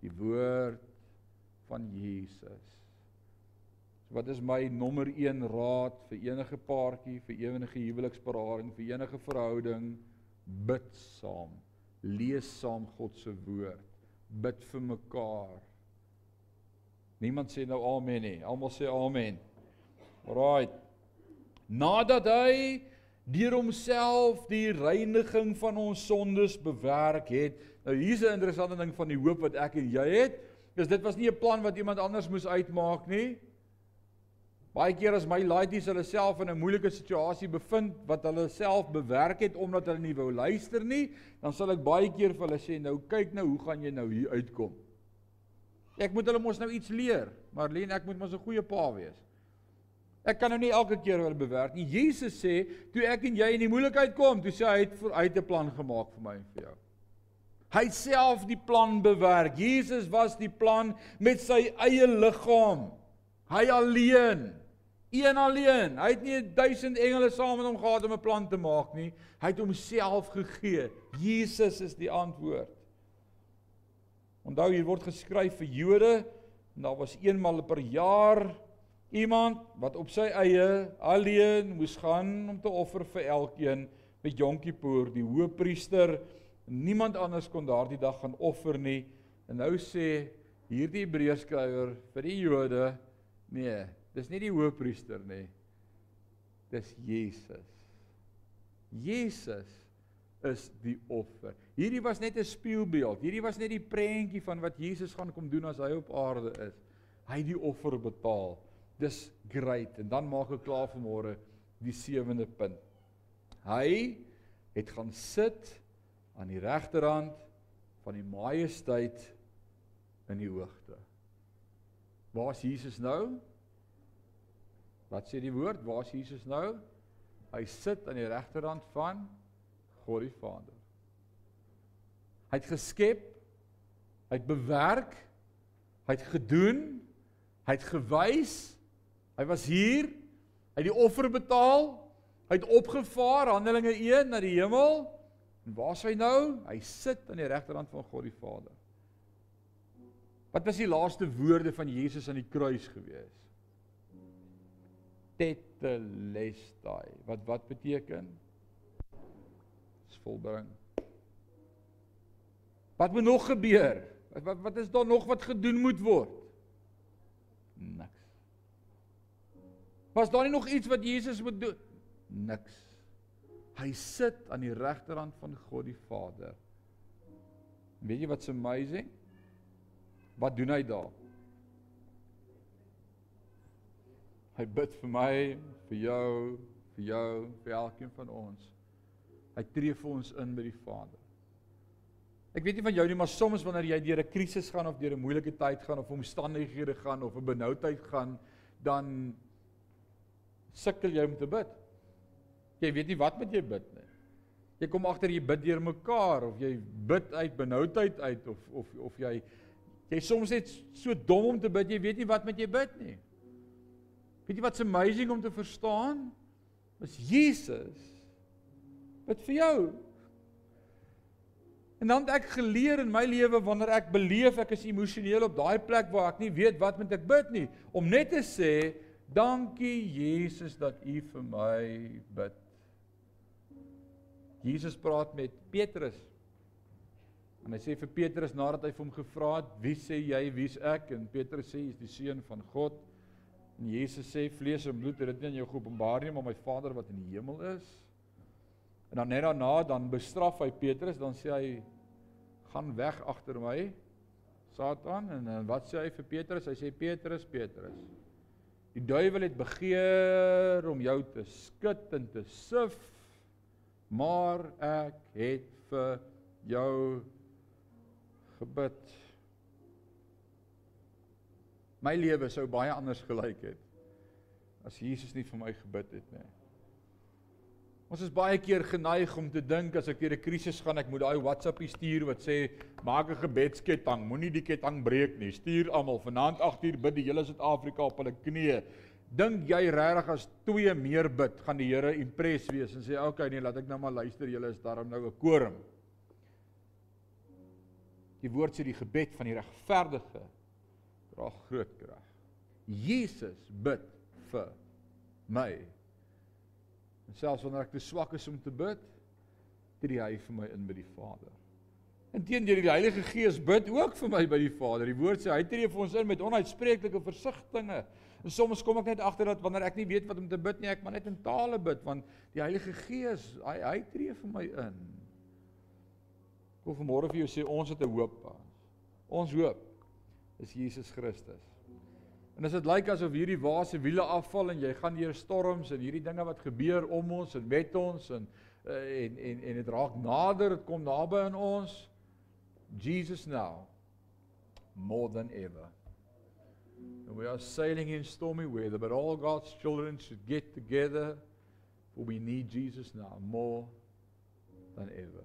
Die woord van Jesus. So wat is my nommer 1 raad vir enige paartjie, vir enige huweliksparing, vir enige verhouding? Bid saam. Lees saam God se woord. Bid vir mekaar. Niemand sê nou amen nie. Almal sê amen. Alraai. Nadat hy deur homself die reiniging van ons sondes bewerk het. Nou hier's 'n interessante ding van die hoop wat ek en jy het. Dis dit was nie 'n plan wat iemand anders moes uitmaak nie. Baie keer as my laities hulle self in 'n moeilike situasie bevind wat hulle self bewerk het omdat hulle nie wou luister nie, dan sal ek baie keer vir hulle sê, "Nou kyk nou, hoe gaan jy nou hier uitkom?" Ek moet hulle mos nou iets leer. Marlene, ek moet mos 'n goeie pa wees. Ek kan nou nie elke keer hulle bewerk nie. Jesus sê, toe ek en jy in die moeilikheid kom, toe sê hy het hy het 'n plan gemaak vir my en vir jou. Hy self die plan bewerk. Jesus was die plan met sy eie liggaam. Hy alleen. Een alleen. Hy het nie 1000 engele saam met hom gehad om 'n plan te maak nie. Hy het homself gegee. Jesus is die antwoord. Onthou hier word geskryf vir Jode en daar was eenmal per jaar Iemand wat op sy eie alleen moes gaan om te offer vir elkeen met Yom Kippur, die hoëpriester, niemand anders kon daardie dag gaan offer nie. En nou sê hierdie Hebreërskrywer vir die Jode, nee, dis nie die hoëpriester nie. Dis Jesus. Jesus is die offer. Hierdie was net 'n spieelbeeld. Hierdie was net die prentjie van wat Jesus gaan kom doen as hy op aarde is. Hy die offer betaal. Dis great. En dan maak ek klaar vir môre die sewende punt. Hy het gaan sit aan die regterhand van die majesteit in die hoogte. Waar is Jesus nou? Wat sê die woord? Waar is Jesus nou? Hy sit aan die regterhand van God die Vader. Hy het geskep, hy het bewerk, hy het gedoen, hy het gewys, hy was hier, hy het die offer betaal, hy het opgevaar Handelinge 1 na die hemel. En waar is hy nou? Hy sit aan die regterhand van God die Vader. Wat was die laaste woorde van Jesus aan die kruis gewees? Tetelestai. Wat wat beteken? Is volbring. Wat moet nog gebeur? Wat wat, wat is daar nog wat gedoen moet word? Niks. Was daar nie nog iets wat Jesus moet doen? Niks. Hy sit aan die regterhand van God die Vader. Weet jy wat's amazing? Wat doen hy daar? Hy bid vir my, vir jou, vir jou, vir elkeen van ons. Hy tree vir ons in by die Vader. Ek weet nie van jou nie, maar soms wanneer jy deur 'n krisis gaan of deur 'n moeilike tyd gaan of omstandighede gaan of 'n benoudheid gaan, dan sukkel jy om te bid. Jy weet nie wat moet jy bid nie. Jy kom agter jy bid deur mekaar of jy bid uit benoudheid uit of of of jy jy soms net so dom om te bid, jy weet nie wat moet jy bid nie. Weet jy wat's amazing om te verstaan? Is Jesus bid vir jou. En dan het ek geleer in my lewe wanneer ek beleef ek is emosioneel op daai plek waar ek nie weet wat moet ek bid nie, om net te sê dankie Jesus dat U vir my bid. Jesus praat met Petrus. En hy sê vir Petrus nadat hy vir hom gevra het, "Wie sê jy wie's ek?" En Petrus sê, "Jy's die seun van God." En Jesus sê vlees en bloed het dit nie aan jou geopenbaar nie, maar my Vader wat in die hemel is. En dan net daarna dan bestraf hy Petrus, dan sê hy gaan weg agter my Satan en, en wat sê hy vir Petrus? Hy sê Petrus, Petrus. Die duiwel het begeer om jou te skud en te sif, maar ek het vir jou gebid my lewe sou baie anders gelyk het as Jesus nie vir my gebid het nie. Ons is baie keer geneig om te dink as ek deur 'n krisis gaan, ek moet daai WhatsAppie stuur wat sê maak 'n gebedsketting, moenie die ketting breek nie. Stuur almal vanaand 8uur bid die hele Suid-Afrika op hulle knieë. Dink jy regtig as twee meer bid, gaan die Here impress wees en sê, "Oké, okay, nee, laat ek nou maar luister, julle is daarom nou 'n korum." Die woord sê die gebed van die regverdige dra groot krag. Jesus bid vir my. En selfs wanneer ek te swak is om te bid, tree hy vir my in by die Vader. Inteendeel die Heilige Gees bid ook vir my by die Vader. Die woord sê hy tree vir ons in met onuitspreeklike versigtings. En soms kom ek net agter dat wanneer ek nie weet wat om te bid nie, ek maar net in tale bid want die Heilige Gees, hy hy tree vir my in. Ek wil vanmôre vir jou sê ons het 'n hoop. Ons hoop is Jesus Christus. En as dit lyk asof hierdie waase wiele afval en jy gaan deur storms en hierdie dinge wat gebeur om ons en met ons en eh, en en en dit raak nader, dit kom naby aan ons. Jesus now more than ever. And we are sailing in stormy weather, but all God's children should get together for we need Jesus now more than ever.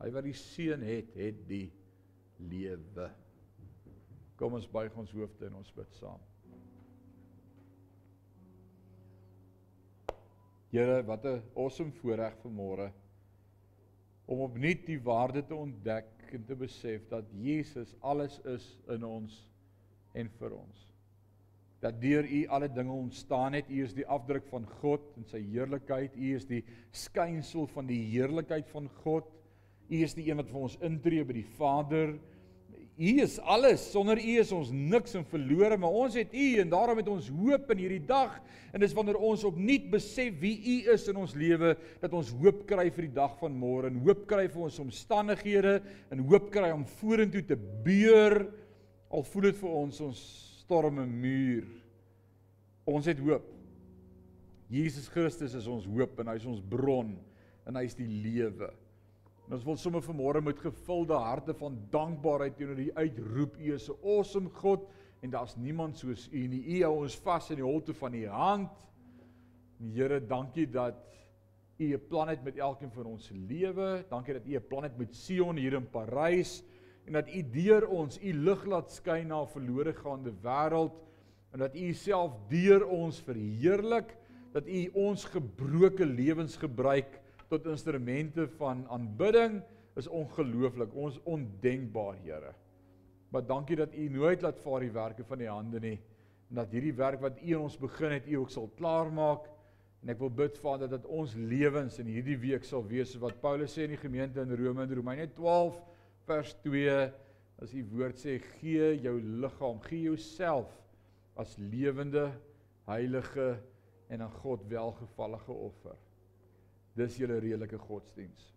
Hy wat die seun het, het die lewe. Kom ons buig ons hoofde en ons bid saam. Here, wat 'n awesome voorreg vanmôre om opnuut die waarde te ontdek en te besef dat Jesus alles is in ons en vir ons. dat deur U alle dinge ontstaan het. U is die afdruk van God in sy heerlikheid. U is die skynsel van die heerlikheid van God. U is die een wat vir ons intree by die Vader. U is alles. Sonder U is ons niks en verlore, maar ons het U en daarom het ons hoop in hierdie dag. En dis wanneer ons opnuut besef wie U is in ons lewe dat ons hoop kry vir die dag van môre en hoop kry vir ons omstandighede en hoop kry om vorentoe te beur al voel dit vir ons ons storme muur. Ons het hoop. Jesus Christus is ons hoop en hy is ons bron en hy is die lewe. En ons wil sommer vanmôre met gevulde harte van dankbaarheid teenoor U uitroep. U is 'n awesome God en daar's niemand soos U nie. U hou ons vas in die holte van U hand. En Here, dankie dat U 'n plan het met elkeen van ons lewe. Dankie dat U 'n plan het met Sion hier in Parys en dat U deur ons U lig laat skyn na 'n verlore gaande wêreld en dat U self deur ons verheerlik, dat U ons gebroke lewens gebruik tot instrumente van aanbidding is ongelooflik, ons ondenkbaar, Here. Maar dankie dat U nooit laat vaar die werke van U hande nie en dat hierdie werk wat U in ons begin het, U ook sal klaarmaak. En ek wil bid Vader dat ons lewens in hierdie week sal wees wat Paulus sê in die gemeente in Rome in Romeine 12 vers 2 as die woord sê gee jou liggaam, gee jouself as lewende, heilige en aan God welgevallige offer. Dis julle redelike godsdiens.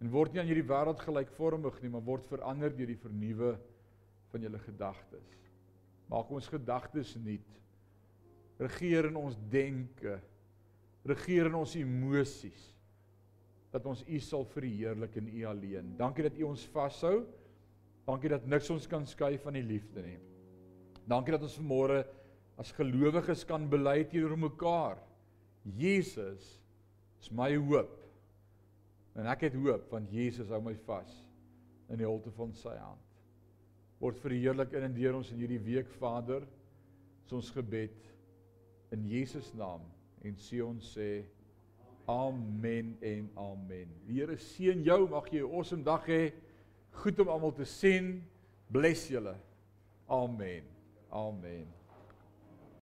En word nie aan hierdie wêreld gelykvormig nie, maar word verander deur die vernuwe van julle gedagtes. Maak ons gedagtes nuut. Regeer in ons denke. Regeer in ons emosies. Dat ons U sal verheerlik in U alleen. Dankie dat U ons vashou. Dankie dat niks ons kan skei van die liefde nie. Dankie dat ons vanmôre as gelowiges kan bely teenoor mekaar. Jesus is my hoop. En ek het hoop want Jesus hou my vas in die holte van sy hand. Word verheerlik in en deur ons in hierdie week Vader. Is ons gebed in Jesus naam en sê ons sê amen en amen. Die Here seën jou, mag jy 'n awesome dag hê. Goed om almal te sien. Bless julle. Amen. Amen.